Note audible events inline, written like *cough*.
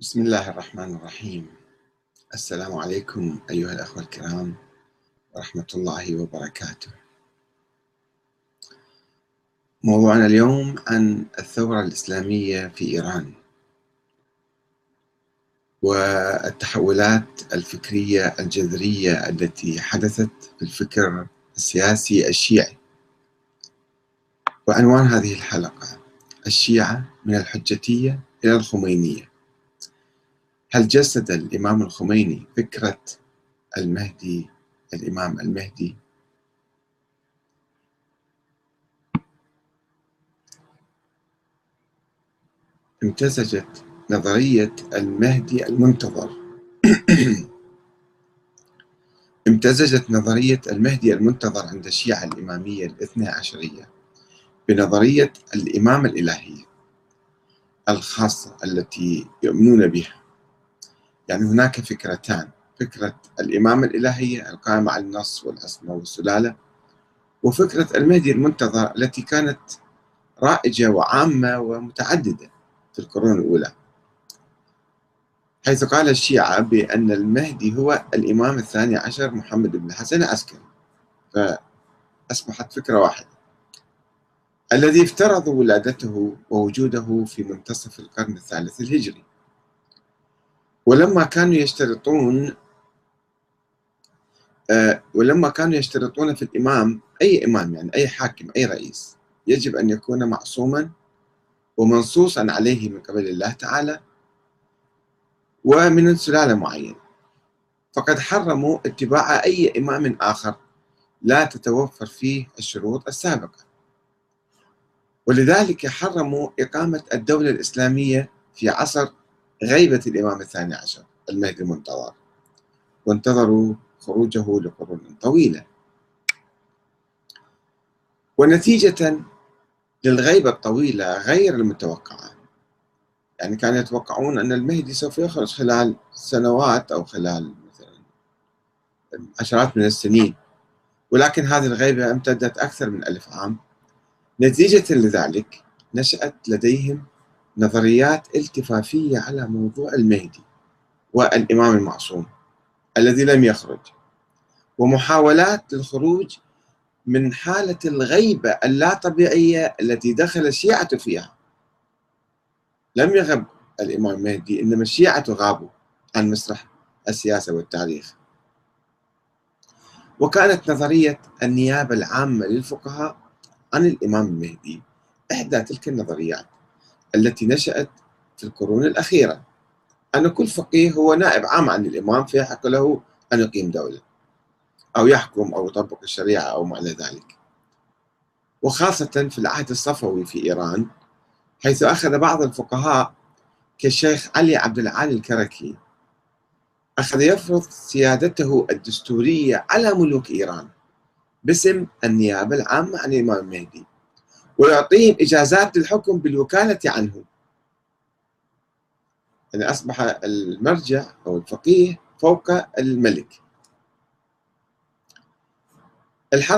بسم الله الرحمن الرحيم. السلام عليكم أيها الأخوة الكرام ورحمة الله وبركاته. موضوعنا اليوم عن الثورة الإسلامية في إيران والتحولات الفكرية الجذرية التي حدثت في الفكر السياسي الشيعي. وعنوان هذه الحلقة الشيعة من الحجتية إلى الخمينية. هل جسد الإمام الخميني فكرة المهدي الإمام المهدي؟ امتزجت نظرية المهدي المنتظر. *clears throat* امتزجت نظرية المهدي المنتظر عند الشيعة الإمامية الاثنى عشرية بنظرية الإمامة الإلهية الخاصة التي يؤمنون بها. يعني هناك فكرتان. فكرة الإمامة الإلهية القائمة على النص والعصمة والسلالة وفكرة المهدي المنتظر التي كانت رائجة وعامة ومتعددة في القرون الأولى. حيث قال الشيعة بأن المهدي هو الإمام الثاني عشر محمد بن الحسن العسكري. فأصبحت فكرة واحدة. الذي افترضوا ولادته ووجوده في منتصف القرن الثالث الهجري. ولما كانوا يشترطون آه، ولما كانوا يشترطون في الإمام أي إمام يعني أي حاكم أي رئيس يجب أن يكون معصوما ومنصوصا عليه من قبل الله تعالى ومن سلالة معينة. فقد حرموا اتباع أي إمام آخر لا تتوفر فيه الشروط السابقة. ولذلك حرموا إقامة الدولة الإسلامية في عصر غيبة الإمام الثاني عشر المهدي المنتظر. وانتظروا خروجه لقرون طويلة. ونتيجة للغيبة الطويلة غير المتوقعة. يعني كانوا يتوقعون أن المهدي سوف يخرج خلال سنوات أو خلال مثلا عشرات من السنين. ولكن هذه الغيبة امتدت أكثر من ألف عام. نتيجة لذلك نشأت لديهم نظريات التفافية على موضوع المهدي والإمام المعصوم الذي لم يخرج ومحاولات للخروج من حالة الغيبة اللا طبيعية التي دخل الشيعة فيها. لم يغب الإمام المهدي إنما الشيعة غابوا عن مسرح السياسة والتاريخ. وكانت نظرية النيابة العامة للفقهاء عن الإمام المهدي إحدى تلك النظريات. التي نشأت في القرون الأخيرة. أن كل فقيه هو نائب عام عن الإمام فيحق له أن يقيم دولة أو يحكم أو يطبق الشريعة أو ما إلى ذلك. وخاصة في العهد الصفوي في إيران حيث أخذ بعض الفقهاء كالشيخ علي عبد العالي الكركي. أخذ يفرض سيادته الدستورية على ملوك إيران باسم النيابة العامة عن الإمام المهدي. ويعطيهم إجازات للحكم بالوكالة عنه يعني أصبح المرجع أو الفقيه فوق الملك. الحركة